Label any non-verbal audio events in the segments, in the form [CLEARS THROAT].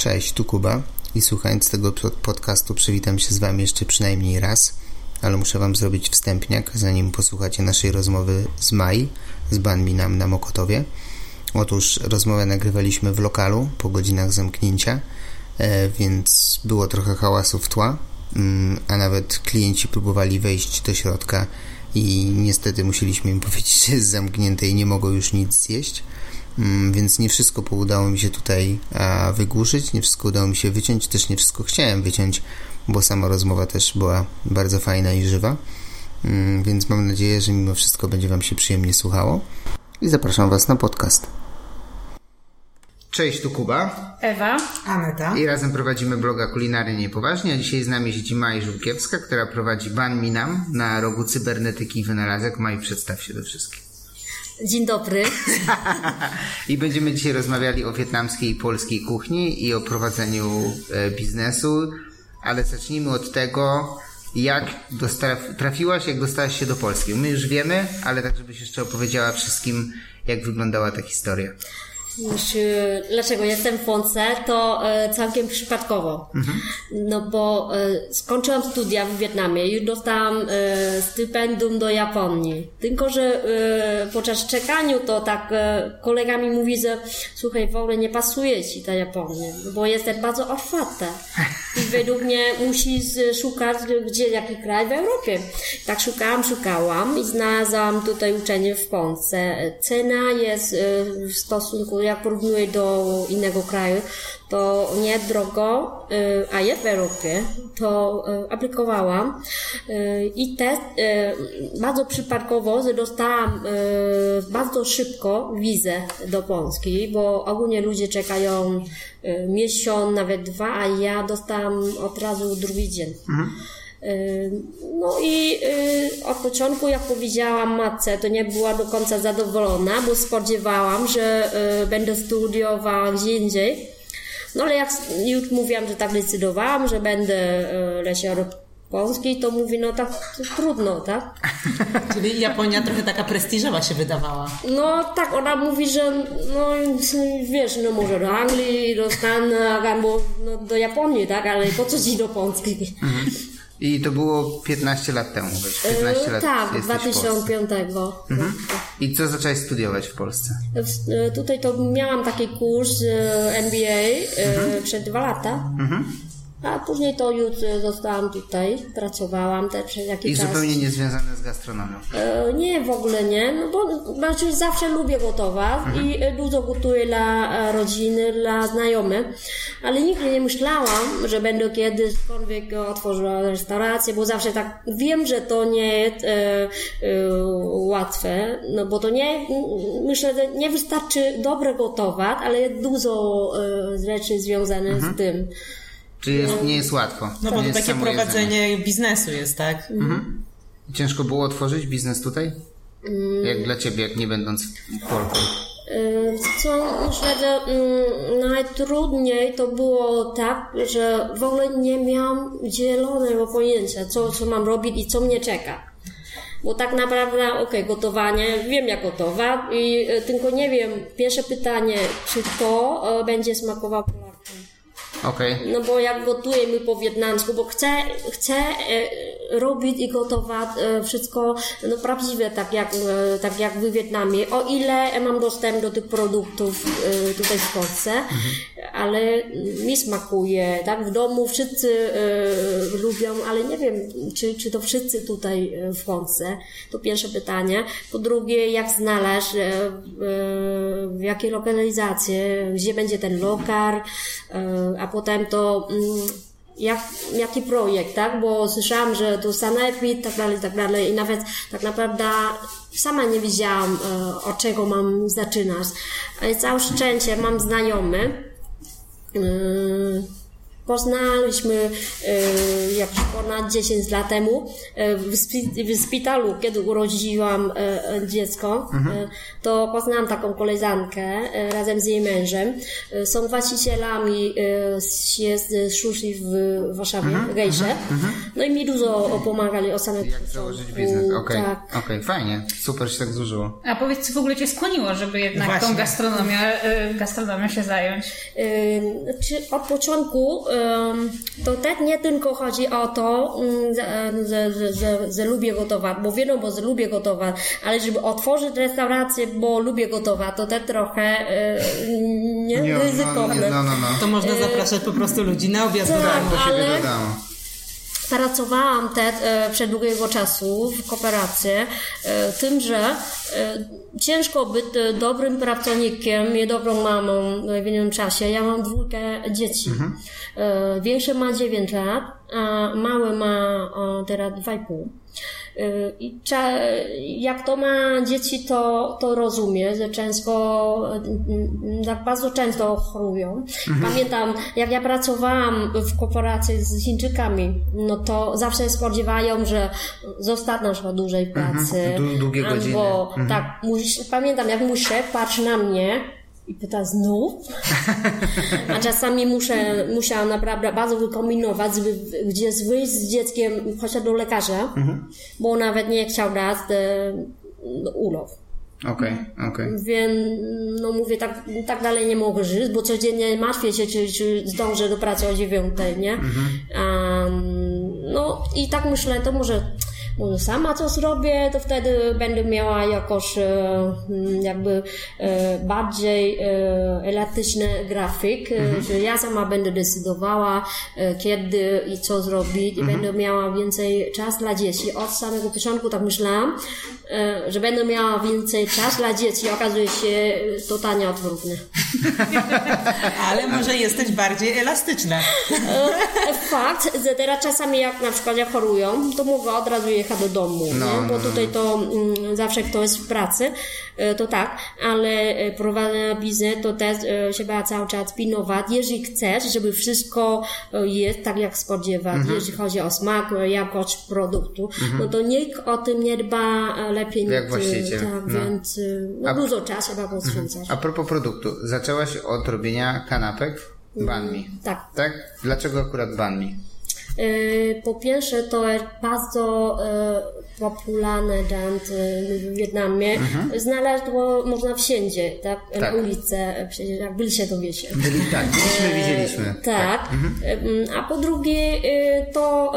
Cześć, tu Kuba i słuchając tego podcastu przywitam się z Wami jeszcze przynajmniej raz, ale muszę Wam zrobić wstępniak, zanim posłuchacie naszej rozmowy z Mai, z Banminam na Mokotowie. Otóż rozmowę nagrywaliśmy w lokalu po godzinach zamknięcia, e, więc było trochę hałasu w tła, mm, a nawet klienci próbowali wejść do środka i niestety musieliśmy im [LAUGHS] powiedzieć, że jest zamknięte i nie mogą już nic zjeść. Mm, więc nie wszystko udało mi się tutaj wygłuszyć, nie wszystko udało mi się wyciąć, też nie wszystko chciałem wyciąć, bo sama rozmowa też była bardzo fajna i żywa. Mm, więc mam nadzieję, że mimo wszystko będzie Wam się przyjemnie słuchało i zapraszam Was na podcast. Cześć, tu Kuba. Ewa. Aneta. I razem prowadzimy bloga Kulinarnie Niepoważnie, a dzisiaj z nami siedzi Maj Żółkiewska, która prowadzi Ban Minam na rogu cybernetyki i wynalazek. Maj, przedstaw się do wszystkich. Dzień dobry. I będziemy dzisiaj rozmawiali o wietnamskiej i polskiej kuchni i o prowadzeniu e, biznesu, ale zacznijmy od tego, jak trafiłaś, jak dostałaś się do Polski. My już wiemy, ale tak, żebyś jeszcze opowiedziała wszystkim, jak wyglądała ta historia. Dlaczego jestem w Polsce? To e, całkiem przypadkowo. Mhm. No bo e, skończyłam studia w Wietnamie i dostałam e, stypendium do Japonii. Tylko, że podczas czekaniu to tak kolega mi mówi, że słuchaj, w ogóle nie pasuje ci ta Japonia, bo jestem bardzo otwarta. I według mnie musisz szukać gdzie, jaki kraj w Europie. Tak szukałam, szukałam i znalazłam tutaj uczenie w Polsce. Cena jest w stosunku jak porównuję do innego kraju, to nie drogo, y, a jest w Europie, to y, aplikowałam y, i też bardzo przypadkowo dostałam bardzo szybko wizę do Polski, bo ogólnie ludzie czekają miesiąc, nawet dwa, a ja dostałam od razu drugi dzień. Mhm. No i y, od początku, jak powiedziałam matce, to nie była do końca zadowolona, bo spodziewałam, że y, będę studiowała gdzie indziej. No ale jak już mówiłam, że tak decydowałam, że będę y, leciała do Polski, to mówi, no tak trudno, tak? [LAUGHS] Czyli Japonia trochę taka prestiżowa się wydawała. No tak, ona mówi, że no wiesz, no może do Anglii, do Stanów, albo no, do Japonii, tak? Ale po co ci do Polski? Mhm. I to było 15 lat temu, 15 yy, lat Tak, 2005. Mhm. I co zaczęłaś studiować w Polsce? E, tutaj to miałam taki kurs e, MBA mhm. przez dwa lata. Mhm. A później to już zostałam tutaj, pracowałam też przez jakiś I czas. I zupełnie niezwiązane z gastronomią? E, nie, w ogóle nie, no bo znaczy zawsze lubię gotować mhm. i dużo gotuję dla e, rodziny, dla znajomych, ale nigdy nie myślałam, że będę kiedyśkolwiek otworzyła restaurację, bo zawsze tak wiem, że to nie jest e, e, łatwe, no bo to nie, myślę, że nie wystarczy dobre gotować, ale jest dużo e, rzeczy związanych mhm. z tym. Czy jest, nie jest łatwo? No bo to takie prowadzenie biznesu jest, tak? Mhm. Ciężko było otworzyć biznes tutaj? Mm. Jak dla Ciebie, jak nie będąc Polką? Co myślę, że najtrudniej to było tak, że w ogóle nie miałam zielonego pojęcia, co, co mam robić i co mnie czeka. Bo tak naprawdę, okej, okay, gotowanie, wiem jak gotować, i e, tylko nie wiem, pierwsze pytanie, czy to e, będzie smakowało Okay. No bo jak gotujemy po wietnamsku, bo chcę, chcę e, robić i gotować e, wszystko no, prawdziwe, tak jak, e, tak jak w Wietnamie. O ile mam dostęp do tych produktów tutaj w Polsce, ale mi smakuje, tak? W domu wszyscy lubią, ale nie wiem, czy, czy to wszyscy tutaj w Polsce. To pierwsze pytanie. Po drugie, jak znaleźć, w jakiej lokalizacji, gdzie będzie ten lokal, a potem to mm, jak, jaki projekt, tak? Bo słyszałam, że to sanepid, tak dalej, tak dalej i nawet tak naprawdę sama nie wiedziałam, e, od czego mam zaczynać. Ale całe szczęście mam znajomy, e, poznaliśmy e, jakieś ponad 10 lat temu e, w, spi- w szpitalu, kiedy urodziłam e, dziecko, e, to poznałam taką koleżankę e, razem z jej mężem. E, Są właścicielami jest sushi w Warszawie, w Gejsze. No i mi dużo pomagali od samego Jak założyć biznes? Okej, Tak. okej, fajnie. Super się tak złożyło. A powiedz, co w ogóle cię skłoniło, żeby jednak Właśnie. tą gastronomią, y, gastronomią się zająć? Czy od początku to też nie tylko chodzi o to, że, że, że, że, lubię gotować, bo wiadomo, że lubię gotować, ale żeby otworzyć restaurację, bo lubię gotować, to też trochę ym, nie, Nie, ryzykowne. No, nie, no, no, no. To można zapraszać po prostu ludzi na obiad do tak. domu. Do siebie ale- do domu. Pracowałam też e, przed długiego czasu w kooperacji, e, tym, że e, ciężko być dobrym pracownikiem i dobrą mamą w jednym czasie. Ja mam dwójkę dzieci. Większy ma 9 lat, a mały ma teraz 2,5. I jak to ma dzieci, to, to rozumie, że często, mm, tak bardzo często chorują. Pamiętam, jak ja pracowałam w korporacji z Chińczykami, no to zawsze spodziewają, że zostaną na dłużej pracy. Dłu- długie godziny. Albo, tak, mój, pamiętam, jak mój szef patrzy na mnie i pyta znów. A czasami muszę, musiałam naprawdę bardzo wykombinować, żeby gdzieś wyjść z dzieckiem chociaż do lekarza, bo nawet nie chciał dać e, urlop. Okej, okej. Więc, no mówię, tak, tak dalej nie mogę żyć, bo codziennie martwię się, czy, czy zdążę do pracy o dziewiątej, nie? Um, no i tak myślę, to może, może sama co zrobię, to wtedy będę miała jakoś e, mm, jakby e, bardziej e, elastyczny grafik, e, że ja sama będę decydowała, kiedy i co zrobić i będę miała więcej czas dla dzieci. Od samego początku tak myślałam, że będę miała więcej czas dla dzieci. Okazuje się totalnie odwrotnie. [LAUGHS] Ale może jesteś bardziej elastyczna. Fakt, że teraz czasami jak na przykład jak chorują, to mogę od razu jechać do domu, No, nie? bo no, tutaj to mm, zawsze kto jest w pracy, e, to tak, ale e, prowadzenie biznes to też e, trzeba cały czas pilnować. Jeżeli chcesz, żeby wszystko jest tak jak spodziewać, Mhm. jeżeli chodzi o smak, jakość produktu, no to nikt o tym nie dba lepiej Jak niż, właściciel, Tak, no. więc no, A- dużo czasu trzeba poświęcać. A propos produktu, zaczęłaś od robienia kanapek banh mi. Tak. Tak? Dlaczego akurat banh mi? E, Po pierwsze, to jest bardzo e, popularny dant e, w Wietnamie. Znalazło można wszędzie, tak? Mhm. Tak. Na ulicy, jak byliście, to wiecie. Byli, tak, byliśmy, widzieliśmy. Tak. Em, A po drugie, to,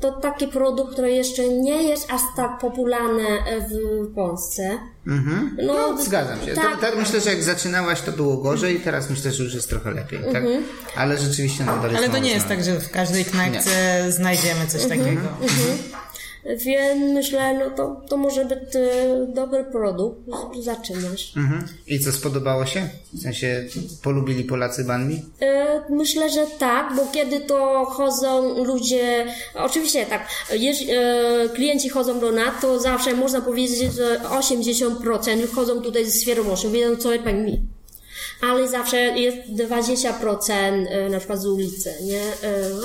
to taki produkt, który jeszcze nie jest aż tak popularny w Polsce. Mhm. No, zgadzam się. Tak. To, tak, myślę, że jak zaczynałaś, to było gorzej, teraz myślę, że już jest trochę lepiej, tak? Mhm. Ale rzeczywiście nadal jest Ale to nie jest tak, że w każdej knajpce znajdziemy coś takiego. Więc myślę, no to, to może być e, dobry produkt, żeby zaczynać. Mhm. I co, spodobało się? W sensie, polubili Polacy banh mi? E, Myślę, że tak, bo kiedy to chodzą ludzie, oczywiście tak, jeśli e, klienci chodzą do nas, to zawsze można powiedzieć, że 80% chodzą tutaj ze świadomością, wiedzą co jest pani mi. Ale zawsze jest 20% e, na przykład z ulicy, nie?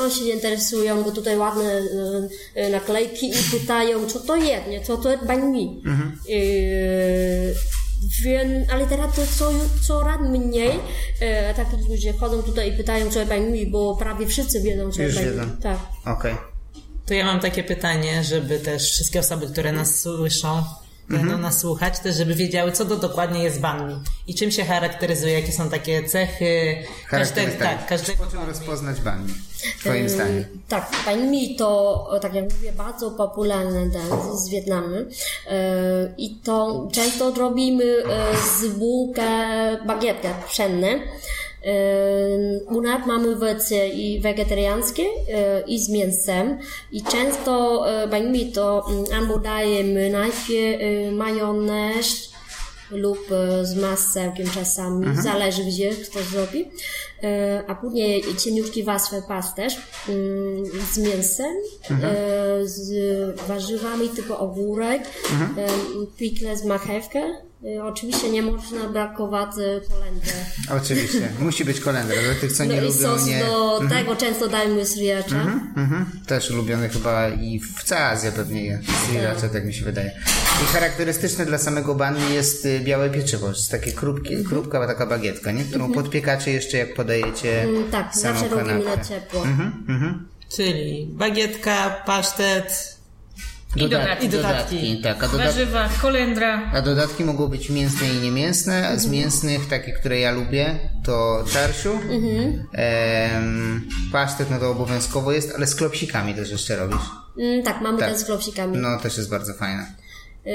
Oni się interesują, bo tutaj ładne e, naklejki i pytają, co to jest, nie? Co to jest banh mi. E, Więc, ale teraz to co, coraz mniej e, takich ludzie chodzą tutaj i pytają, co jest banh mi, bo prawie wszyscy wiedzą, co Już jest banh wiedzą. mi. Tak. Okej. To ja mam takie pytanie, żeby też wszystkie osoby, które nas słyszą, będą nas słuchać, też żeby wiedziały, co to dokładnie jest banh mi i czym się charakteryzuje, jakie są takie cechy każdego, Charakterystyki. tak, każdego Po czym rozpoznać banh mi? Twoim zdaniem. Tak, banh mi to, tak jak mówię, bardzo popularny dan z Wietnamu E, i to często robimy e, z bułkę bagietkę pszenne. U nas mamy wersje i wegetariańskie e, i z mięsem. I często e, banh mi to mm, albo dajemy najpierw e, majonez lub z masełkiem czasami, zależy gdzie kto zrobi. E, A później cieniutki warstwę pasterz mm, z mięsem, e, z warzywami typu ogórek, e, pikle z marchewkę Oczywiście nie można brakować kolendry. [LAUGHS] Oczywiście. Musi być kolendra. Dla tych, co No nie i lubią, sos nie... do tego często dajmy sriracha. Mhm. Też ulubiony chyba i w całej Azji pewnie jest. Sriracha, tak mi się wydaje. I charakterystyczne dla samego banmi jest y, białe pieczywo. Jest takie krupki, krupka, taka bagietka, nie? którą podpiekacie jeszcze jak podajecie Mm, Tak, samą zawsze robimy na ciepło. Czyli bagietka, pasztet, I dodatki. I dodatki. Tak, a, dodat... Warzywa, kolendra. a dodatki mogą być mięsne i niemięsne. A z mięsnych, takie, które ja lubię, to czarsiu. Em, pasztet, no to obowiązkowo jest, ale z klopsikami też jeszcze robisz. Mm, tak, mamy Tak. ten z klopsikami. No, też jest bardzo fajne. Yy,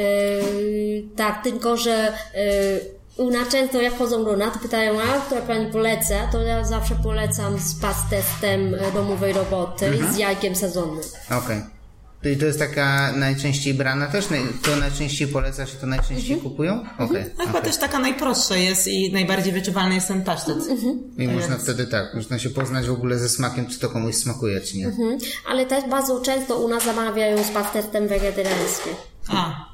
tak, tylko że yy, u nas często jak chodzą do nas, pytają, a która pani poleca, to ja zawsze polecam z pastettem e, domowej roboty Mhm. z jajkiem sezonnym. Okej. I to jest taka najczęściej brana też? To najczęściej polecasz i to najczęściej kupują? Okej. no chyba też taka najprostsza jest i najbardziej wyczuwalny jest ten pasztet. I można wtedy tak, można się poznać w ogóle ze smakiem, czy to komuś smakuje, czy nie. Mhm. Ale też bardzo często u nas zamawiają z pastettem wegetariańskim. A,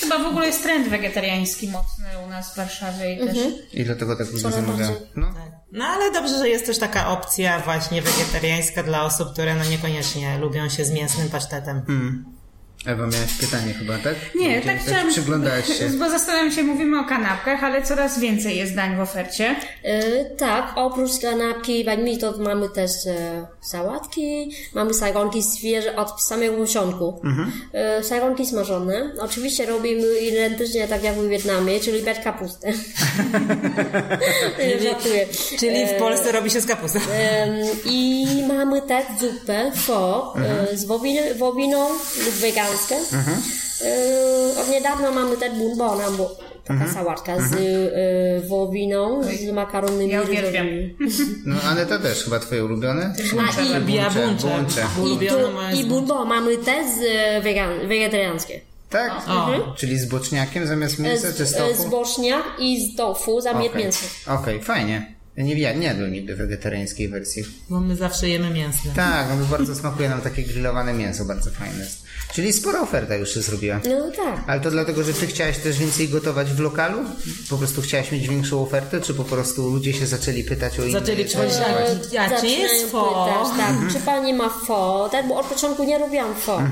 Chyba w ogóle jest trend wegetariański mocny u nas w Warszawie i też I dlatego tak ludzie zamawiają. No. no ale dobrze, że jest też taka opcja właśnie wegetariańska dla osób, które no niekoniecznie lubią się z mięsnym pasztetem. Ewa, miałaś pytanie chyba, tak? Nie, tak chciałam... Przyglądałaś się. [LAUGHS] Bo zastanawiam się, mówimy o kanapkach, ale coraz więcej jest dań w ofercie. Yy, tak, oprócz kanapki, mi to mamy też e, sałatki, mamy sajgonki świeże od samego początku. E, sajgonki smażone. Oczywiście robimy identycznie tak jak w Wietnamie, czyli bez kapusty. [LAUGHS] Żartuję. Czyli w Polsce robi się z kapusty. Em, I mamy też zupę pho e, z wowi- wowiną lub wegańską. E, Od niedawna mamy też bunbona, bo taka sałatka z e, wowiną, z makaronymi Ja uwielbiam. No, ale to też chyba twoje ulubione? A, i, Buncze, buncze. buncze. i, tu, I mamy też e, wegan, wegetariańskie. Tak? O. Czyli z boczniakiem zamiast mięsa, czy z Z, e, z tofu? boczniak i z tofu zamiast Okej, mięsa. Okej, fajnie. Ja nie, ja nie jadłem nigdy wegetariańskiej wersji. Bo my zawsze jemy mięsne. Tak, no to [LAUGHS] bardzo smakuje nam takie grillowane mięso, bardzo fajne jest. Czyli spora oferta już się zrobiła. No tak. Ale to dlatego, że ty chciałaś też więcej gotować w lokalu? Po prostu chciałaś mieć większą ofertę, czy po prostu ludzie się zaczęli pytać o inne Zaczęli przychodzić, rzeczy? a, czy jest fo? pytać, tak, czy pani ma fo, tak, bo od początku nie robiłam fo,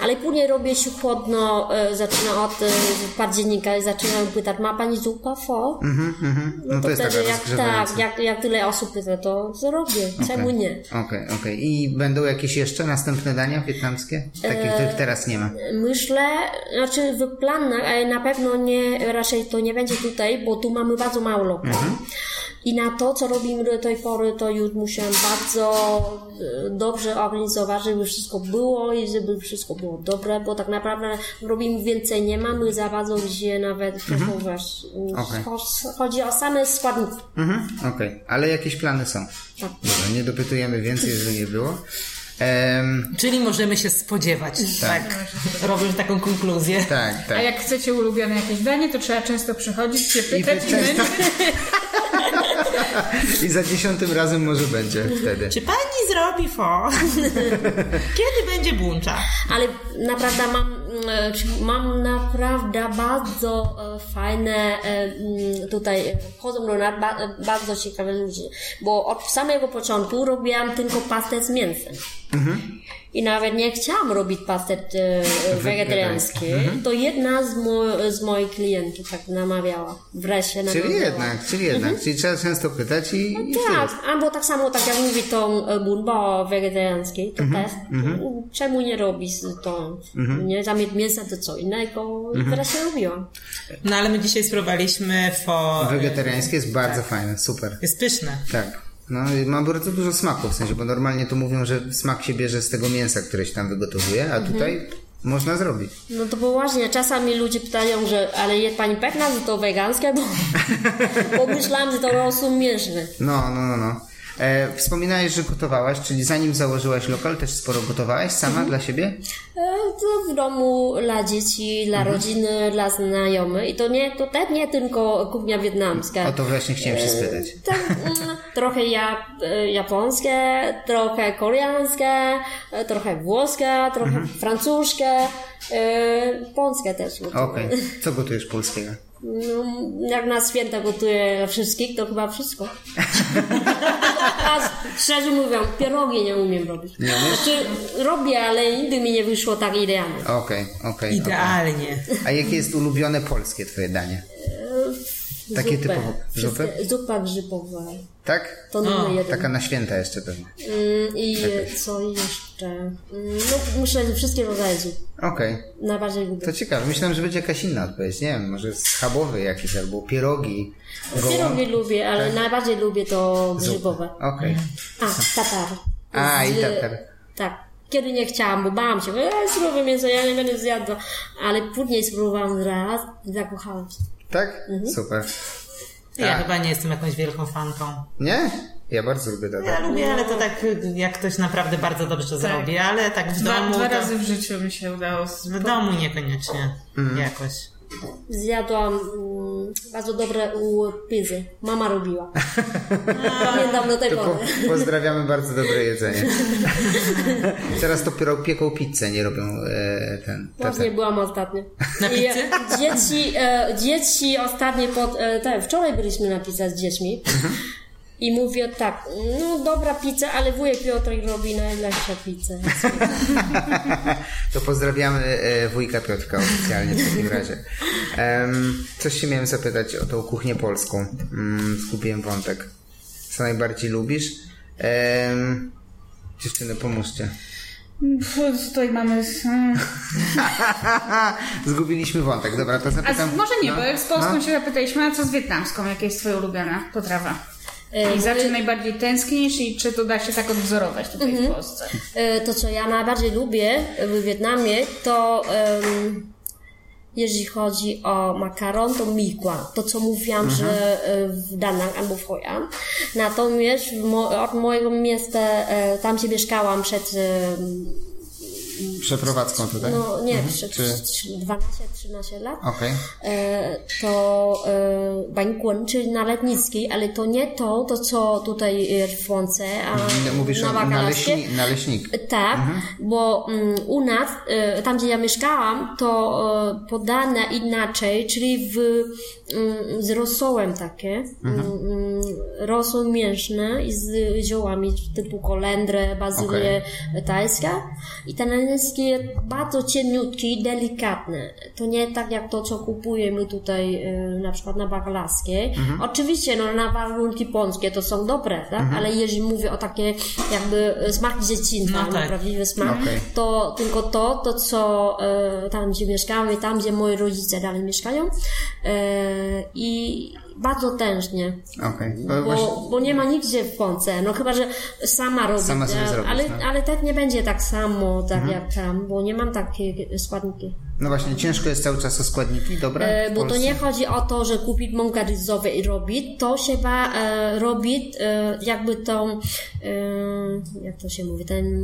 ale później robię się chłodno, e, zaczyna od e, października i zaczynają pytać, ma pani zupa fo? No to jest taka wtedy jak, tak, jak, jak tyle osób pyta, to zrobię, czemu nie? Okej, okej. I będą jakieś jeszcze następne dania wietnamskie? Takie, których teraz nie ma. Myślę, znaczy w planach, na pewno nie, raczej to nie będzie tutaj, bo tu mamy bardzo mało lokali. I na to, co robimy do tej pory, to już musiałam bardzo e, dobrze organizować, żeby wszystko było i żeby wszystko było dobre, bo tak naprawdę robimy więcej, nie mamy za bardzo gdzie nawet przechowywać. Okej. Cho- Chodzi o same składniki. Mhm, okej. Ale jakieś plany są? Tak. Dobra, nie dopytujemy więcej, że nie było. Em, Czyli możemy się spodziewać, tak. Robisz taką konkluzję. tak, A tak. jak chcecie ulubione jakieś danie, to trzeba często przychodzić, się I pytać i, często- [LAUGHS] będzie. I za dziesiątym razem może będzie wtedy. Czy pani zrobi fo? [LAUGHS] Kiedy będzie buncza? Ale naprawdę mam, e, mam naprawdę bardzo e, fajne e, mm, tutaj chodzą do nas ba, e, bardzo ciekawe ludzie, bo od samego początku robiłam tylko pastet z mięsem. I nawet nie chciałam robić pastet e, wegetariański. To jedna z, mo- z moich klientów tak namawiała. Wreszcie Czyli namawiała. jednak, czyli jednak. Czyli trzeba często pytać i, i Tak, albo tak samo tak jak mówi to e, bunbo wegetariański, to też. Czemu nie robisz to? Nie zamiast mięsa to co innego i teraz się robiłam. No ale my dzisiaj spróbowaliśmy fo. Wegetariańskie jest bardzo fajne, super. Jest pyszne. Tak. No i ma bardzo dużo smaku, w sensie, bo normalnie to mówią, że smak się bierze z tego mięsa, które się tam wygotowuje, a tutaj można zrobić. No to bo właśnie, czasami ludzie pytają, że ale jest pani pewna, że to wegańskie? [LAUGHS] Bo, bo myślałam, że to rosół mięsny. No, no, no, no. E, wspominałeś, że gotowałaś, czyli zanim założyłaś lokal, też sporo gotowałaś sama dla siebie? E, w domu dla dzieci, dla rodziny, dla znajomych. I to nie, to też nie tylko kuchnia wietnamska. O to właśnie chciałem się spytać. Tak, mm, [LAUGHS] trochę ja, e, japońskie, trochę koreańskie, e, trochę włoskie, trochę Mhm. francuskie, e, polskie też. Okej. [LAUGHS] Co gotujesz polskiego? No, jak na święta gotuję wszystkich, to chyba wszystko. [LAUGHS] A szczerze mówiąc, pierogi nie umiem robić. Nie? Znaczy, robię, ale nigdy mi nie wyszło tak idealnie. Okej, okej. okej. Idealnie. A jakie jest ulubione polskie twoje danie? Takie Zupę. typowo- zupy? Zupa grzybowa. Tak? To numer jeden. Taka na święta jeszcze pewnie. Mm, I co jeszcze? Mm, No, myślę, że wszystkie rodzaje zup. Okej. Najbardziej lubię. To ciekawe. Myślałem, że będzie jakaś inna odpowiedź. Nie wiem, może schabowy jakiś albo pierogi. gołąb. Pierogi lubię, ale Tak. najbardziej lubię to grzybowe. Okej. A, tatar. A, i Z- tatar. Tak. Kiedy nie chciałam, bo bałam się, e, surowe mięso, ja nie będę zjadła. Ale później spróbowałam raz i zakochałam się. Tak? Mhm. Super. Ja A. chyba nie jestem jakąś wielką fanką. Nie? Ja bardzo lubię Ja tatar. lubię, ale to tak jak ktoś naprawdę bardzo dobrze zrobi, ale tak w Dwa, domu. dwa to, razy w życiu mi się udało. z- W domu niekoniecznie Mhm. jakoś. Zjadłam mm, bardzo dobre u pizzy. Mama robiła. Pamiętam do tej To po, pory. pozdrawiamy bardzo dobre jedzenie. Teraz dopiero pieką pizzę, nie robią e, ten. Właśnie byłam ostatnio. Na e, Dzieci, e, dzieci ostatnio pod... E, tak, wczoraj byliśmy na pizza z dziećmi. Mhm. I mówię tak, no dobra pizza, ale wujek Piotrek robi najlepszą pizzę. [LAUGHS] To pozdrawiamy e, wujka Piotrka oficjalnie w takim razie. Coś się miałem zapytać o tą kuchnię polską. Mm, zgubiłem wątek. Co najbardziej lubisz? Um, dziewczyny, pomóżcie. Tutaj mamy... mm. [LAUGHS] Zgubiliśmy wątek. Dobra, to A zapytam. z, może nie, no, bo jak z polską no. się zapytaliśmy, a co z wietnamską? Jaka jest twoja ulubiona potrawa? E, I za czym najbardziej tęsknisz i czy to da się tak odwzorować tutaj w Polsce? E, To, co ja najbardziej lubię w Wietnamie, to em, jeżeli chodzi o makaron, to mikła. To, co mówiłam, że e, w Danang albo w Hoi An. Natomiast od mojego miasta, tam gdzie mieszkałam przed Przeprowadzką tutaj? No nie, Czy- 12-13 lat. Okej. E, to e, bańkun, czyli na letnickiej, ale to nie to, to co tutaj w Łące, a No, Mówisz na o Wakalaskie. naleśni, naleśnik. Tak, bo mm, u nas, e, tam gdzie ja mieszkałam, to podane inaczej, czyli w, mm, z rosołem takie, mm, rosół mięsny i z ziołami typu kolendrę, bazylię tajska i ten angielski jest bardzo cieniutki, delikatny. To nie tak jak to, co kupujemy tutaj e, na przykład na Bakalarskiej. Oczywiście no, na warunki polskie to są dobre, tak? ale jeżeli mówię o takie jakby smak dzieciństwa, No tak. prawdziwy smak, Okej. to tylko to, to co e, tam gdzie mieszkamy, tam gdzie moi rodzice dalej mieszkają e, i bardzo tężnie, Okej. No właśnie- bo, bo nie ma nigdzie w Polsce, no chyba, że sama robię, Sama sobie zrobisz, ale, no. Mhm. ale tak nie będzie tak samo, tak jak tam, bo nie mam takie składniki. No właśnie, ciężko jest cały czas o składniki, dobra? E, bo to nie chodzi o to, że kupić mąkę ryżową i robić, to się ma e, robić e, jakby tą, e, jak to się mówi, ten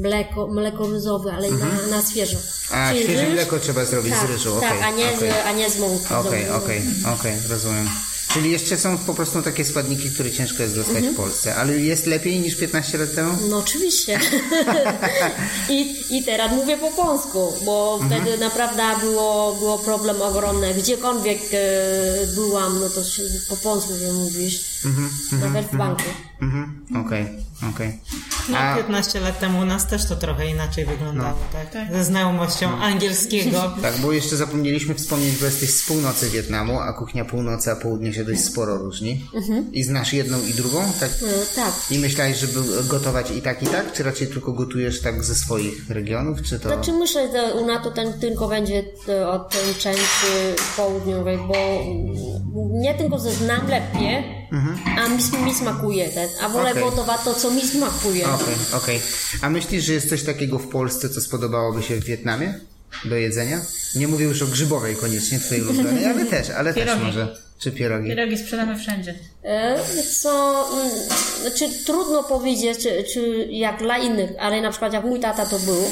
mleko, mleko ryżowe, ale na, na świeżo. Mhm. A, Czyli świeże ryż- mleko trzeba zrobić tak, z ryżu, Tak, okej, a, nie okej. z, a nie z mąki. Okej, okej, okej, rozumiem. Czyli jeszcze są po prostu takie składniki, które ciężko jest dostać Mhm. w Polsce, ale jest lepiej niż 15 lat temu? No oczywiście. [LAUGHS] I, I teraz mówię po polsku, bo Mhm. wtedy naprawdę było, było problem ogromny. Gdziekolwiek e, byłam, no to po polsku że mówisz. Nawet w banku. Mhm, okej, okej. No, A 15 lat temu u nas też to trochę inaczej wyglądało, tak? Ze znajomością angielskiego. [LAUGHS] tak, bo jeszcze zapomnieliśmy wspomnieć, bo jesteś z północy Wietnamu, a kuchnia północy, a południe się dość sporo różni. I znasz jedną i drugą? Tak? E, tak. I myślałeś, żeby gotować i tak, i tak? Czy raczej tylko gotujesz tak ze swoich regionów, czy to... Znaczy myślę, że u nas to ten tylko będzie e, od tej części południowej, bo mm, nie tylko, że znam lepiej, a mi, mi smakuje też, a wolę gotować to, co mi smakuje. Okej, okej. A myślisz, że jest coś takiego w Polsce, co spodobałoby się w Wietnamie? Do jedzenia? Nie mówię już o grzybowej koniecznie, twojej ulubionej, ale też, ale też Pierogi. może. Czy pierogi? Pierogi sprzedamy wszędzie. E, Co, mm, znaczy trudno powiedzieć, czy, czy jak dla innych, ale na przykład jak mój tata to był,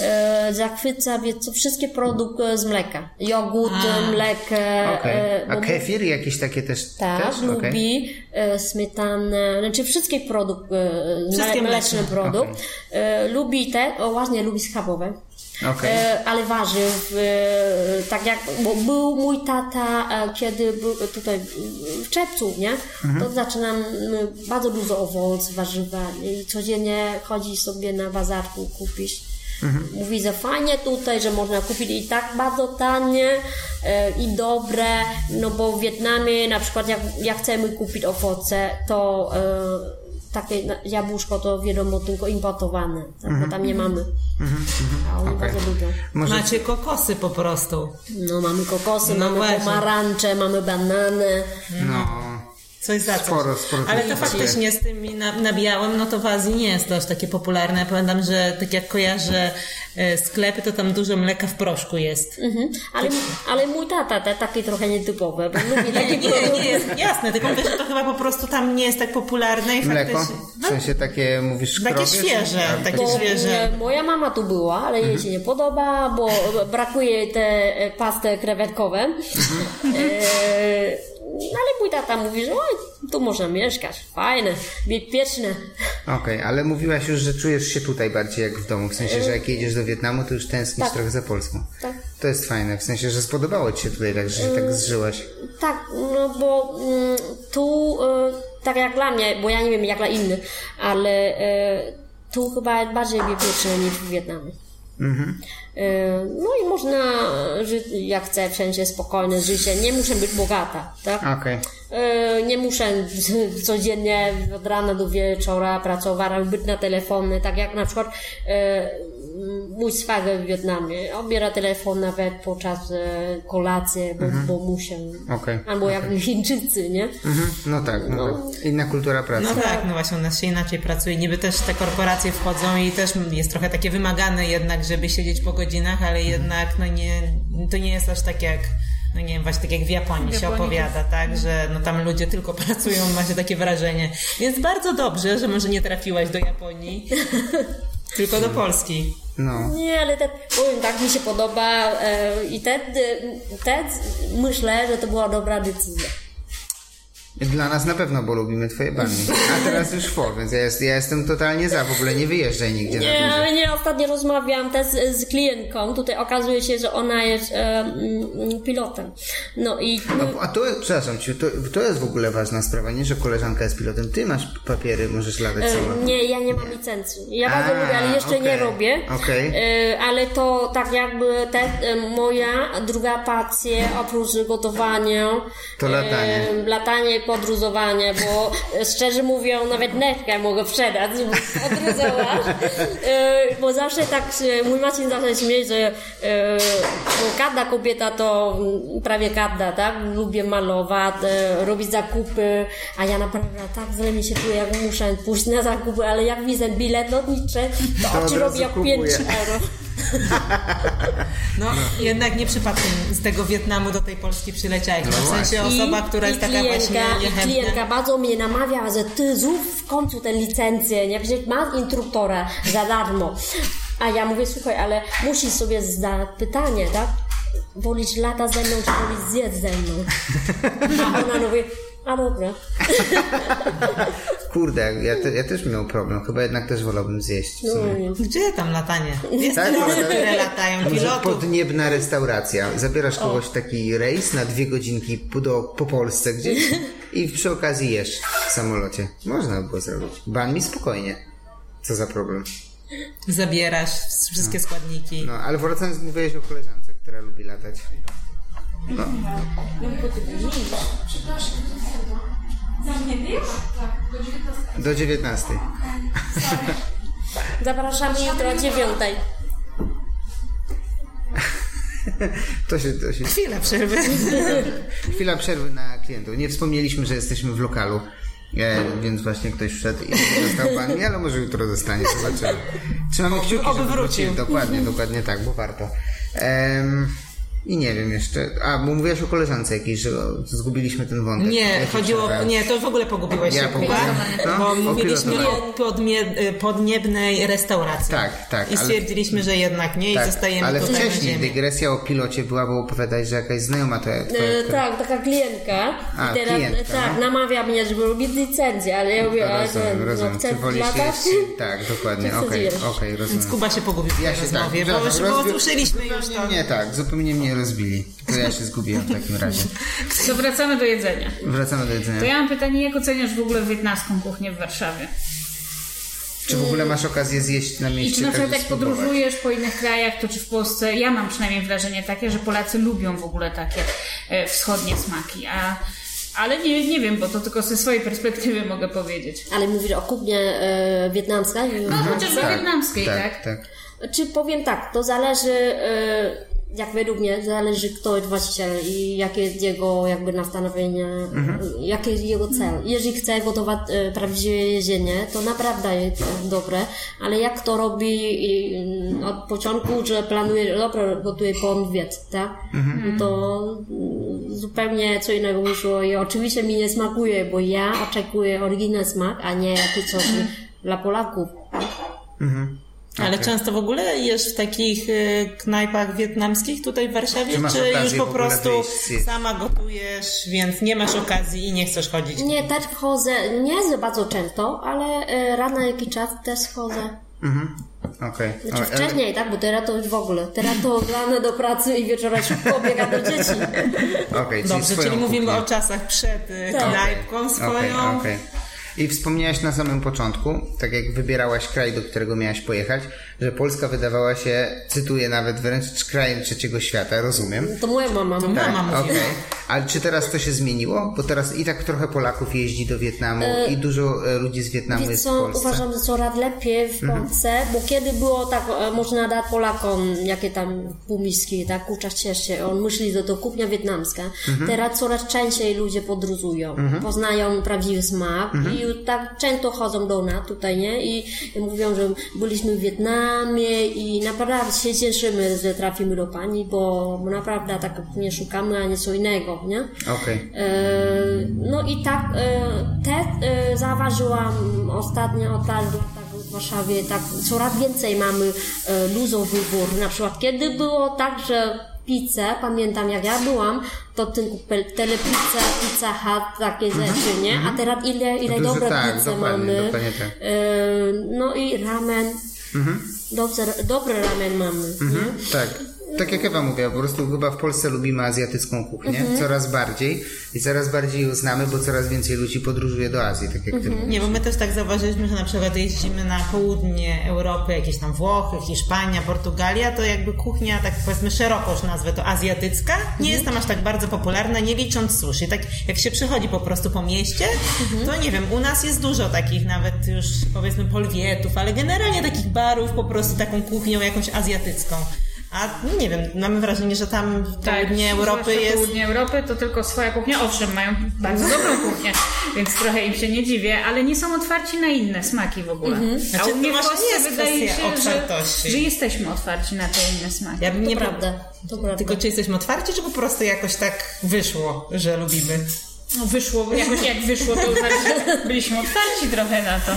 e, zachwyca wie co, wszystkie produkty z mleka. Jogurt, mleko. Okej. e, A kefir jakieś takie też? Tak, też? Lubi e, smetanę, znaczy wszystkie produkty, Wszystkie mleczne. produkt. E, lubi te, o właśnie lubi schabowe. Okej. E, ale warzyw, e, tak jak, bo był mój tata, e, kiedy był tutaj w czerwcu, nie? Mhm. To zaczynam m, bardzo dużo owoc, warzywa i codziennie chodzi sobie na bazarku kupić. Mhm. Mówi, że fajnie tutaj, że można kupić i tak bardzo tanie e, i dobre, no bo w Wietnamie na przykład jak, jak chcemy kupić owoce, to e, takie jabłuszko to wiadomo tylko importowane, tak, bo tam nie mamy. A oni Mhm. Okej. bardzo lubią. Może Macie kokosy po prostu. No mamy kokosy, No mamy właśnie. pomarańcze, mamy banany. no... Coś za coś. Sporo, sporo Ale to faktycznie z tymi na, nabiałem, no to w Azji nie jest to aż takie popularne. Pamiętam, że tak jak kojarzę e, sklepy, to tam dużo mleka w proszku jest. Mhm. Ale, ale mój tata te takie trochę nietypowe, bo lubi [LAUGHS] takie Nie, produkty. nie jest, jasne, tylko mówię, że to chyba po prostu tam nie jest tak popularne i Mleko? faktycznie... W sensie takie, mówisz, Takie krowie, świeże, takie Bo świeże. moja mama tu była, ale jej się nie podoba, bo brakuje te e, pasty krewetkowe. E, no ale mój tata mówi, że oj, tu można mieszkać, fajne, bezpieczne. Okej, ale mówiłaś już, że czujesz się tutaj bardziej jak w domu. W sensie, że jak jedziesz do Wietnamu, to już tęsknisz Tak. trochę za Polską. Tak. To jest fajne, w sensie, że spodobało ci się tutaj tak, że się tak zżyłaś. Tak, no bo mm, tu, e, tak jak dla mnie, bo ja nie wiem jak dla innych, ale e, tu chyba bardziej bezpieczne niż w Wietnamie. E, no i można żyć jak chcę, wszędzie spokojne życie, nie muszę być bogata, tak? E, Nie muszę [LAUGHS] codziennie od rana do wieczora pracować, być na telefonie, tak jak na przykład e, mój szwagier w Wietnamie odbiera telefon nawet podczas e, kolacji, bo, bo muszę. Okej. Albo jak Chińczycy, nie? Mhm. No tak, no, tak. Inna kultura pracy. No tak, no właśnie, u nas się inaczej pracuje. Niby też te korporacje wchodzą i też jest trochę takie wymagane jednak, żeby siedzieć po godzinach, ale jednak no nie, to nie jest aż tak jak, no nie wiem, właśnie tak jak w Japonii, się Japonii opowiada, tak, że no tam ludzie tylko [LAUGHS] pracują, ma się takie wrażenie. Więc bardzo dobrze, że może nie trafiłaś do Japonii, [LAUGHS] tylko do Polski. No. Nie, ale te, powiem tak, mi się podoba e, i te, te myślę, że to była dobra decyzja. Dla nas na pewno, bo lubimy twoje bani. A teraz już for, więc ja, jest, ja jestem totalnie za. W ogóle nie wyjeżdżaj nigdzie Nie, na ale nie, ostatnio rozmawiałam też z, klientką. Tutaj okazuje się, że ona jest e, pilotem. No i A, a to, przepraszam cię, to, to jest w ogóle ważna sprawa, nie, że koleżanka jest pilotem. Ty masz papiery, możesz latać e, sama. nie, ja nie mam licencji. Ja bardzo lubię, ale jeszcze nie okej, robię. okej. E, ale to tak jakby te, moja druga pasja oprócz gotowania. To latanie. Latanie, podróżowanie, bo e, szczerze mówiąc, nawet netkę mogę sprzedać, żeby podróżować. E, bo zawsze tak, się- mój Marcin zawsze śmieje, że e, bo każda kobieta to prawie każda, tak? Lubię malować, e, robić zakupy, a ja naprawdę tak źle mi się czuję, jak muszę pójść na zakupy, ale jak widzę bilet lotniczy, to, oczy robię jak kupuję. 5 euro. No, jednak nie przypadkiem z tego Wietnamu do tej Polski przyleciałeś. No, w sensie osoba, która jest taka klientka, właśnie I niechętna. klientka bardzo mnie namawia, że ty zrób w końcu tę licencję, nie? Przecież masz instruktora za darmo. A ja mówię, słuchaj, ale musisz sobie zadać pytanie, tak? Wolisz lata ze mną, czy wolisz zjedz ze mną? A ona mówi, a dobra. [LAUGHS] Kurde, ja, te, ja też miał problem. Chyba jednak też wolałbym zjeść. w sumie. Gdzie tam latanie? Jest Tak, tak, które latają, pilotów. podniebna restauracja. Zabierasz kogoś w taki rejs na dwie godzinki po- do, po Polsce gdzieś i przy okazji jesz w samolocie. Można by było zrobić. Ban mi spokojnie. Co za problem. Zabierasz wszystkie składniki. No, ale wracając, mówiłeś o koleżance, która lubi latać. No. Do 19. Zapraszamy jutro o dziewiątej. To się, to się... Chwila przerwy. Chwila przerwy na klientów. Nie wspomnieliśmy, że jesteśmy w lokalu, e, więc właśnie ktoś wszedł i został pan, ale może jutro zostanie, zobaczymy. Trzymamy kciuki, Oby żeby wrócił. Dokładnie, dokładnie tak, bo warto. Em, I nie wiem jeszcze. A, bo mówiłaś o koleżance jakiejś, że zgubiliśmy ten wątek. Nie, chodziło, przerwałem? nie, to w ogóle pogubiłeś Ja się, Kuba, pogubiłem. No, bo o mówiliśmy o podmie, podniebnej restauracji. Tak, tak, I ale- stwierdziliśmy, że jednak nie i Tak, zostajemy ale wcześniej dygresja o pilocie była, bo opowiadać, że jakaś znajoma to... E, tak, taka klientka. A, I teraz, klientka, tak, no. namawia mnie, żeby robić licencję, ale ja mówię, ale Rozumiem, no, rozumiem. chcę Czy wolisz latać? jeść? Tak, dokładnie, [LAUGHS] okej, chcesz okej, rozumiem. Więc Kuba się pogubił w Ja się rozmowie, tak, bo, już, bo usłyszeliśmy już to. mnie tak, zupełnie mnie rozbili. To ja się zgubiłem w takim razie. [LAUGHS] To wracamy do jedzenia. Wracamy do jedzenia. To ja mam pytanie, jak oceniasz w ogóle wietnamską kuchnię w Warszawie? Czy w ogóle masz okazję zjeść na I mieście? czy na przykład tak jak spróbować? podróżujesz po innych krajach, to czy w Polsce, ja mam przynajmniej wrażenie takie, że Polacy lubią w ogóle takie e, wschodnie smaki, a ale nie, nie wiem, bo to tylko ze swojej perspektywy mogę powiedzieć. Ale mówisz o kuchnie wietnamska? No chociażby wietnamskiej, tak? tak, tak. Czy powiem tak, to zależy, e, jak według mnie, zależy kto jest właściciel i jakie jest jego jakby nastawienie, Mhm. jaki jest jego cel. Jeżeli chce gotować e, prawdziwe jedzenie, to naprawdę jest dobre, ale jak to robi mm, od początku, że planuje, dobra, gotuje po wiec, tak? Mhm. To mm, zupełnie co innego wyszło i oczywiście mi nie smakuje, bo ja oczekuję oryginalny smak, a nie jakiś coś [CLEARS THROAT] dla Polaków. tak? Ale często w ogóle jesz w takich y, knajpach wietnamskich tutaj w Warszawie? Czy Czy już po prostu wyjść sama gotujesz, więc nie masz okazji i nie chcesz chodzić? Nie, też chodzę, nie za bardzo często, ale raz na jakiś czas też chodzę. Mhm. Okej. Znaczy O, ale- wcześniej, tak, bo teraz to już w ogóle. Teraz to rano do pracy i wieczorem szybko biega do dzieci. Okej, czyli Dobrze, swoją czyli mówimy kuchnię. o czasach przed y, Tak. knajpką swoją. okej. I wspomniałaś na samym początku, tak jak wybierałaś kraj, do którego miałaś pojechać, że Polska wydawała się, cytuję nawet wręcz, krajem trzeciego świata, rozumiem. To moja mama. To mama Tak, mówiła. okej. Ale czy teraz to się zmieniło? Bo teraz i tak trochę Polaków jeździ do Wietnamu i dużo e, ludzi z Wietnamu Wiesz jest w co, Polsce. Mhm. uważam, że coraz lepiej w Polsce, bo kiedy było tak, e, można dać Polakom jakie tam półmiski, tak, kurczak cieszy, on myśli, że to kuchnia wietnamska. Mhm. Teraz coraz częściej ludzie podróżują, poznają prawdziwy smak Mhm. i tak często chodzą do nas tutaj, nie? I mówią, że byliśmy w Wietnamie i naprawdę się cieszymy, że trafimy do pani, bo naprawdę tak nie szukamy, a nie co innego, nie? Okej. E, No i tak e, też e, zauważyłam ostatnio tak w Warszawie, tak coraz więcej mamy e, luzo wybór. Na przykład kiedy było tak, że pizzę, pamiętam jak ja byłam, to tylko telepizza, pizza hut, takie rzeczy, nie? A teraz ile, ile dobre tak, pizze mamy. dokładnie tak. E, No i ramen. Dobrze, dobre ramen mamy, nie? Mhm, tak. Tak jak Ewa mówiła, po prostu chyba w Polsce lubimy azjatycką kuchnię Mhm. coraz bardziej i coraz bardziej ją znamy, bo coraz więcej ludzi podróżuje do Azji, tak jak ty mówisz. Nie, bo my też tak zauważyliśmy, że na przykład jeździmy na południe Europy, jakieś tam Włochy, Hiszpania, Portugalia, to jakby kuchnia, tak powiedzmy szeroko już nazwę to azjatycka, nie jest tam aż tak bardzo popularna, nie licząc sushi. Tak jak się przychodzi po prostu po mieście, to nie wiem, u nas jest dużo takich nawet już powiedzmy polwietów, ale generalnie takich barów po prostu taką kuchnią jakąś azjatycką. A no nie wiem, mamy wrażenie, że tam w południe Europy jest... południe Europy to tylko swoja kuchnia. Owszem, mają bardzo dobrą kuchnię, więc trochę im się nie dziwię, ale nie są otwarci na inne smaki w ogóle. A Znaczy, u mnie to w właśnie Polsce jest wydaje się, że, że jesteśmy otwarci na te inne smaki. Ja bym To nie prawda, to prawda. Tylko czy jesteśmy otwarci, czy po prostu jakoś tak wyszło, że lubimy? No, wyszło, jakoś jak wyszło, to już tak byliśmy otwarci trochę na to.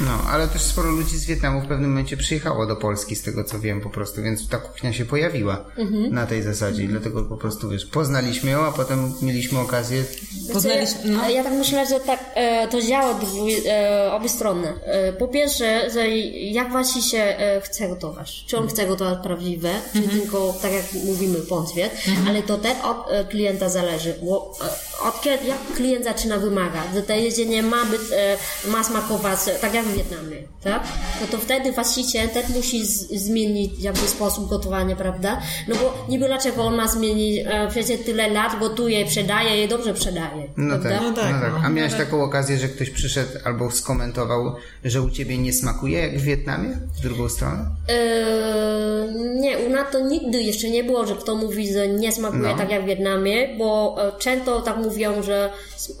No, ale też sporo ludzi z Wietnamu w pewnym momencie przyjechało do Polski, z tego co wiem po prostu, więc ta kuchnia się pojawiła Mhm. na tej zasadzie i dlatego po prostu, wiesz, poznaliśmy ją, a potem mieliśmy okazję Poznaliśmy, no. Ja, tak myślę, że tak e, to działa dwu, e, obie strony. E, po pierwsze, że jak właśnie się e, chce gotować. Czy on chce gotować prawdziwe, czy tylko tak jak mówimy pącwiet, ale to też od e, klienta zależy. Bo e, od kiedy, jak klient zaczyna wymagać, że to jedzenie ma być, e, ma smakować e, tak jak w Wietnamie, tak? No to wtedy właściciel też musi z, zmienić jakby sposób gotowania, prawda? No bo niby dlaczego on ma zmienić, e, przecież tyle lat gotuje, sprzedaje i dobrze sprzedaje. No prawda? tak, No no tak, tak. no. A miałeś taką okazję, że ktoś przyszedł albo skomentował, że u ciebie nie smakuje jak w Wietnamie? W drugą stronę? Eee, nie, u nas to nigdy jeszcze nie było, że kto mówi, że nie smakuje No. tak jak w Wietnamie, bo e, często tak mówią, że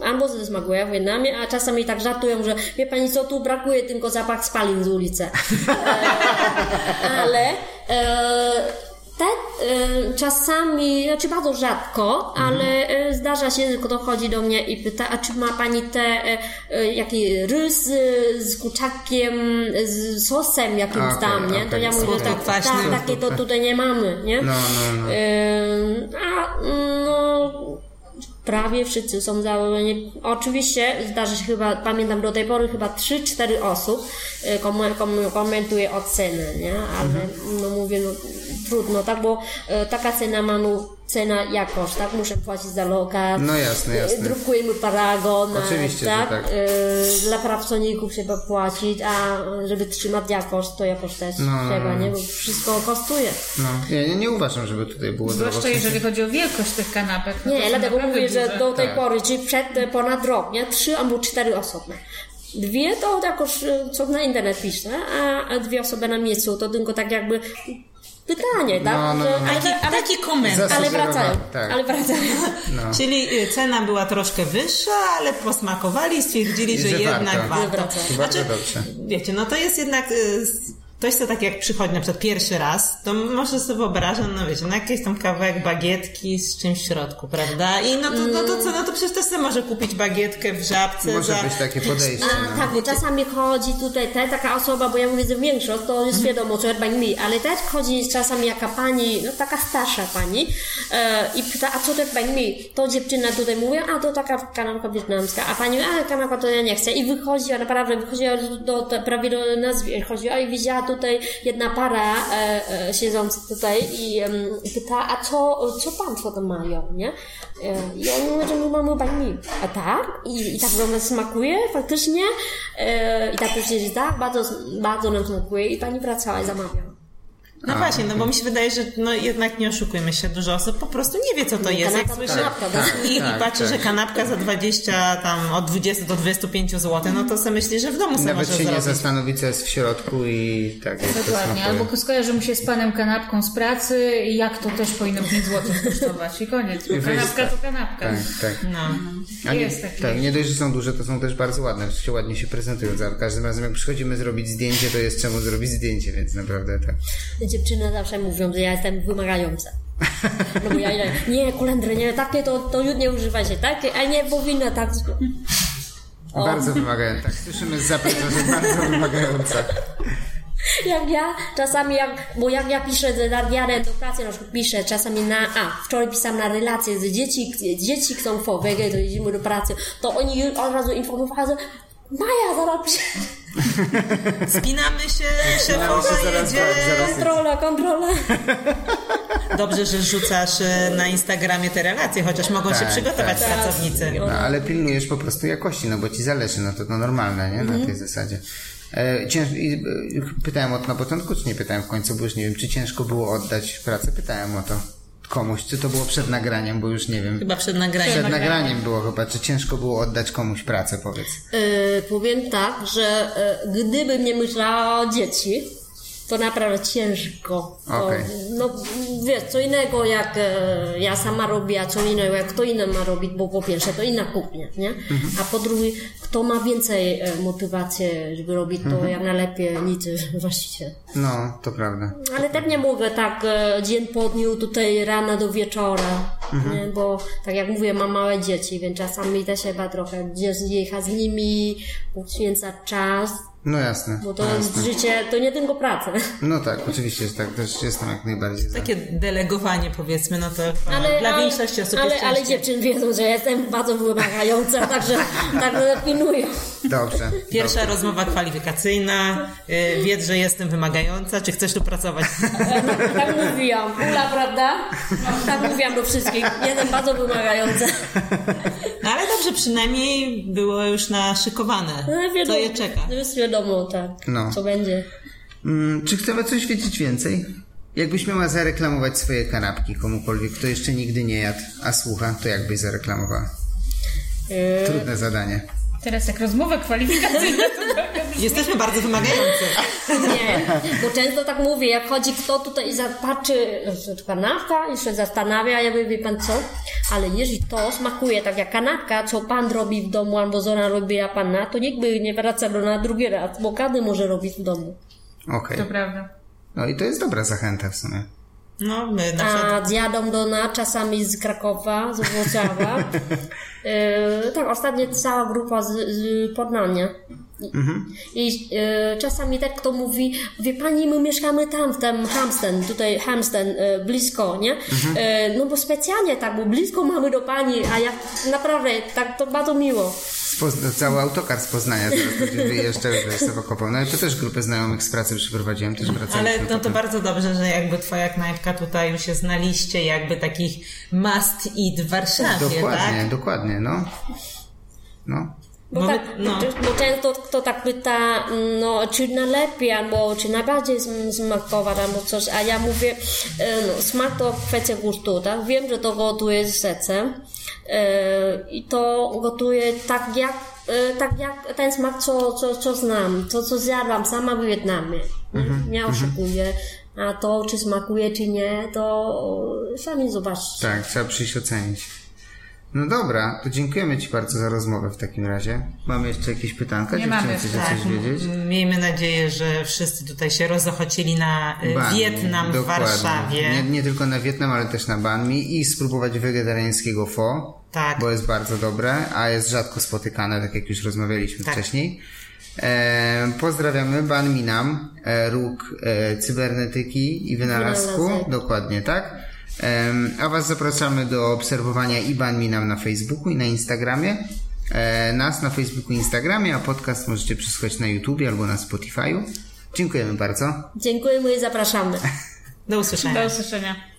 albo że smakuje jak w Wietnamie, a czasami tak żartują, że wie pani co, tu brakuje tylko zapach spalin z ulicy. Eee, [LAUGHS] ale e, te e, czasami, znaczy bardzo rzadko, ale e, zdarza się, że ktoś chodzi do mnie i pyta, a czy ma pani te e, e, jaki rys z, kurczakiem, z sosem jakimś okej, tam, nie? To ja mówię, tak, tak, takie to tutaj nie mamy, nie? No, no, no. A, no, prawie wszyscy są założeni. Oczywiście zdarzy się chyba, pamiętam do tej pory chyba 3-4 osób y, kom- kom- komentuje ocenę, nie? Ale Mhm. no mówię, no trudno, tak, bo y, taka cena ma no, cena jakość, tak? Muszę płacić za lokal. No jasne, jasne. Drukujemy paragon, Oczywiście, że tak? tak. Y, Dla pracowników trzeba płacić, a żeby trzymać jakość, to jakoś też No, no, trzeba, no. nie? Bo wszystko kosztuje. no. Ja nie, nie uważam, żeby tutaj było Zwłaszcza drogo. jeżeli chodzi o wielkość tych kanapek. no Nie, dlatego mówię, że duże. do tej Tak. pory, czyli przed e, ponad rok, nie? Trzy albo cztery osoby. Dwie to jakoś, e, co na internet pisze, a, a dwie osoby na miejscu, to tylko tak jakby pytanie, tak? No, no, no. Ale, Taki, ale, taki komentarz. ale wracają, tak. ale wracają. Czyli y, cena była troszkę wyższa, ale posmakowali i stwierdzili, że, Że jednak warto. warto. Dobrze. Wiecie, no to jest jednak y, ktoś, kto tak jak przychodzi na przykład pierwszy raz, to może sobie wyobrażam, no wiecie, no jakiś tam kawałek bagietki z czymś w środku, prawda? I no to, no to co, no to przecież też sobie może kupić bagietkę w żabce Może za... być takie podejście. A, No. tak, bo czasami chodzi tutaj te, taka osoba, bo ja mówię, że większość to jest wiadomo, co jest mi, ale też chodzi czasami jaka pani, no taka starsza pani e, i pyta, a co to jest mi? To dziewczyna tutaj mówi, a to taka kanapka wietnamska, a pani mówi, a kanapka to ja nie chcę i wychodzi, a naprawdę wychodziła do, do, do, prawie do nas, chodziła i widziała tutaj jedna para e, e, siedząca tutaj i em, pyta, a co, co państwo tam mają, nie? E, I oni mówią, że my mamy banh A tak? I, i tak wam smakuje faktycznie? E, I tak powiedzieli, tak, bardzo, bardzo nam smakuje i pani wracała i zamawiała. No właśnie, no bo mi się wydaje, że no jednak nie oszukujmy się, dużo osób po prostu nie wie, co to jest. Jak kanapka to słyszę kanapka, tak. i, Tak, i patrzy, tak. że kanapka za 20, tam od 20 do 25 zł, no to sobie myśli, że w domu sobie Nawet się nie zrobić. zastanowi, co jest w środku i tak jak Dokładnie, albo skojarzy mu się z panem kanapką z pracy i jak to też powinno 5 zł kosztować i koniec, bo kanapka tak. to kanapka. Tak, tak. No. A nie, Jest taki. tak, nie dość, że są duże, to są też bardzo ładne, się ładnie się prezentują. Za każdym razem, jak przychodzimy zrobić zdjęcie, to jest czemu zrobić zdjęcie, więc naprawdę tak. Dziewczyny zawsze mówią, że ja jestem wymagająca. No bo ja nie, kolendry, nie, takie to, to już nie używajcie, takie, a nie powinno tak. Bardzo wymagająca. Tak, słyszymy z zaplecza, że bardzo wymagająca. Jak ja czasami, jak, bo jak ja piszę wiarę do pracy, na przykład piszę czasami na, a wczoraj pisałam na relacje z dzieci, dzieci chcą w to jedziemy do pracy, to oni od razu informowali, że Maja, zaraz. Spinamy się, szefowa się zaraz, jedzie. zaraz. Kontrola, kontrola. Dobrze, że rzucasz e, na Instagramie te relacje, chociaż mogą się Tak, przygotować tak. pracownicy. No, ale pilnujesz po prostu jakości, no bo ci zależy, no to, to normalne, nie? Na tej zasadzie. E, cięż, e, pytałem o to na początku, czy nie pytałem w końcu, bo już nie wiem, czy ciężko było oddać pracę. Pytałem o to komuś, czy to było przed nagraniem, bo już nie wiem. Chyba przed nagraniem. Przed nagraniem było chyba, czy ciężko było oddać komuś pracę, powiedz. E, powiem tak, że e, gdybym nie myślała o dzieci, to naprawdę ciężko. To, Okej. No wiesz, co innego jak e, ja sama robię, a co innego jak kto inny ma robić, bo po pierwsze to inna kuchnia, nie? A po drugie, kto ma więcej e, motywacji, żeby robić to jak najlepiej nic [LAUGHS] właściwie. No, to prawda. Ale też nie mogę tak e, dzień po dniu, tutaj rana do wieczora, nie? bo tak jak mówię, mam małe dzieci, więc czasami też chyba trochę gdzieś jechać z nimi, poświęcać czas, No jasne. bo to no, jest jasne. życie, to nie tylko praca. no tak, oczywiście, że tak, też jestem jak najbardziej za. Takie delegowanie powiedzmy, no to Ale, dla ale, większości osób ale, jest ale dziewczyn wiedzą, że jestem bardzo wymagająca, [LAUGHS] także, także pilnuję. Dobrze. Pierwsza dobrze. rozmowa kwalifikacyjna, y, wiedz, że jestem wymagająca, czy chcesz tu pracować? [LAUGHS] Tak mówiłam, Ula, prawda? Tak mówiłam do wszystkich, jestem bardzo wymagająca. No ale dobrze, przynajmniej było już naszykowane, No, wiadomo, co je czeka. Wiadomo, tak, No. co będzie. Mm, czy chcemy coś wiedzieć więcej? Jakbyś miała zareklamować swoje kanapki komukolwiek, kto jeszcze nigdy nie jadł, a słucha, to jakbyś zareklamowała? E, Trudne zadanie. Teraz jak rozmowę kwalifikacyjną, to trochę Jesteśmy bardzo wymagający. Nie, bo często tak mówię, jak chodzi kto tutaj i zapatrzy, że kanapka i się zastanawia, ja mówię, wie pan co, ale jeżeli to smakuje tak jak kanapka, co pan robi w domu albo żona robiła pana, to nikt by nie wracał na drugi raz, bo każdy może robić w domu. Okej. to prawda. No i to jest dobra zachęta w sumie. No, my. A Jadą czasami z Krakowa, z Wrocławia. e, [LAUGHS] tak, ostatnio cała grupa z, z Poznania. I e, czasami tak kto mówi, wie pani, my mieszkamy tam, w tym Hamsten, tutaj Hamsten, e, blisko, nie? E, no bo specjalnie tak, bo blisko mamy do pani, a ja naprawdę, tak to bardzo miło. Spozna- cały autokar z Poznania teraz i sobie kopał. No i to też grupę znajomych z pracy przyprowadziłem, też wracaliśmy Ale no to bardzo dobrze, że jakby twoja knajpka tutaj już się znaliście, jakby takich must eat w Warszawie, Dokładnie, tak? dokładnie, no. No. Bo, my- tak, no. bo często kto tak pyta, no, czy najlepiej, albo czy najbardziej sm- smakować, albo coś, a ja mówię, e, no, smak to kwestia gustu, tak? Wiem, że to gotuję z sercem e, i to gotuję tak jak, e, tak jak ten smak, co, co, co znam, to co zjadłam sama w Wietnamie. Mhm, Nie oszukuję. A to, czy smakuje, czy nie, to sami zobaczcie. Tak, trzeba przyjść ocenić. No dobra, to dziękujemy Ci bardzo za rozmowę w takim razie. Mamy jeszcze jakieś pytanka? Nie mamy. chcecie Tak, coś wiedzieć? miejmy nadzieję, że wszyscy tutaj się rozochocili na y, Banh mi, Wietnam w dokładnie. Warszawie. Nie, nie tylko na Wietnam, ale też na Banh mi i spróbować wegetariańskiego pho, Tak. bo jest bardzo dobre, a jest rzadko spotykane, tak jak już rozmawialiśmy Tak. wcześniej. E, pozdrawiamy Banh mi nam, e, róg e, cybernetyki i wynalazku, Wynalazek. dokładnie tak. A Was zapraszamy do obserwowania i Banh mi nam na Facebooku i na Instagramie. E, nas na Facebooku i Instagramie, a podcast możecie przesłuchać na YouTubie albo na Spotify'u. Dziękujemy bardzo. Dziękujemy i zapraszamy. Do usłyszenia. Do usłyszenia.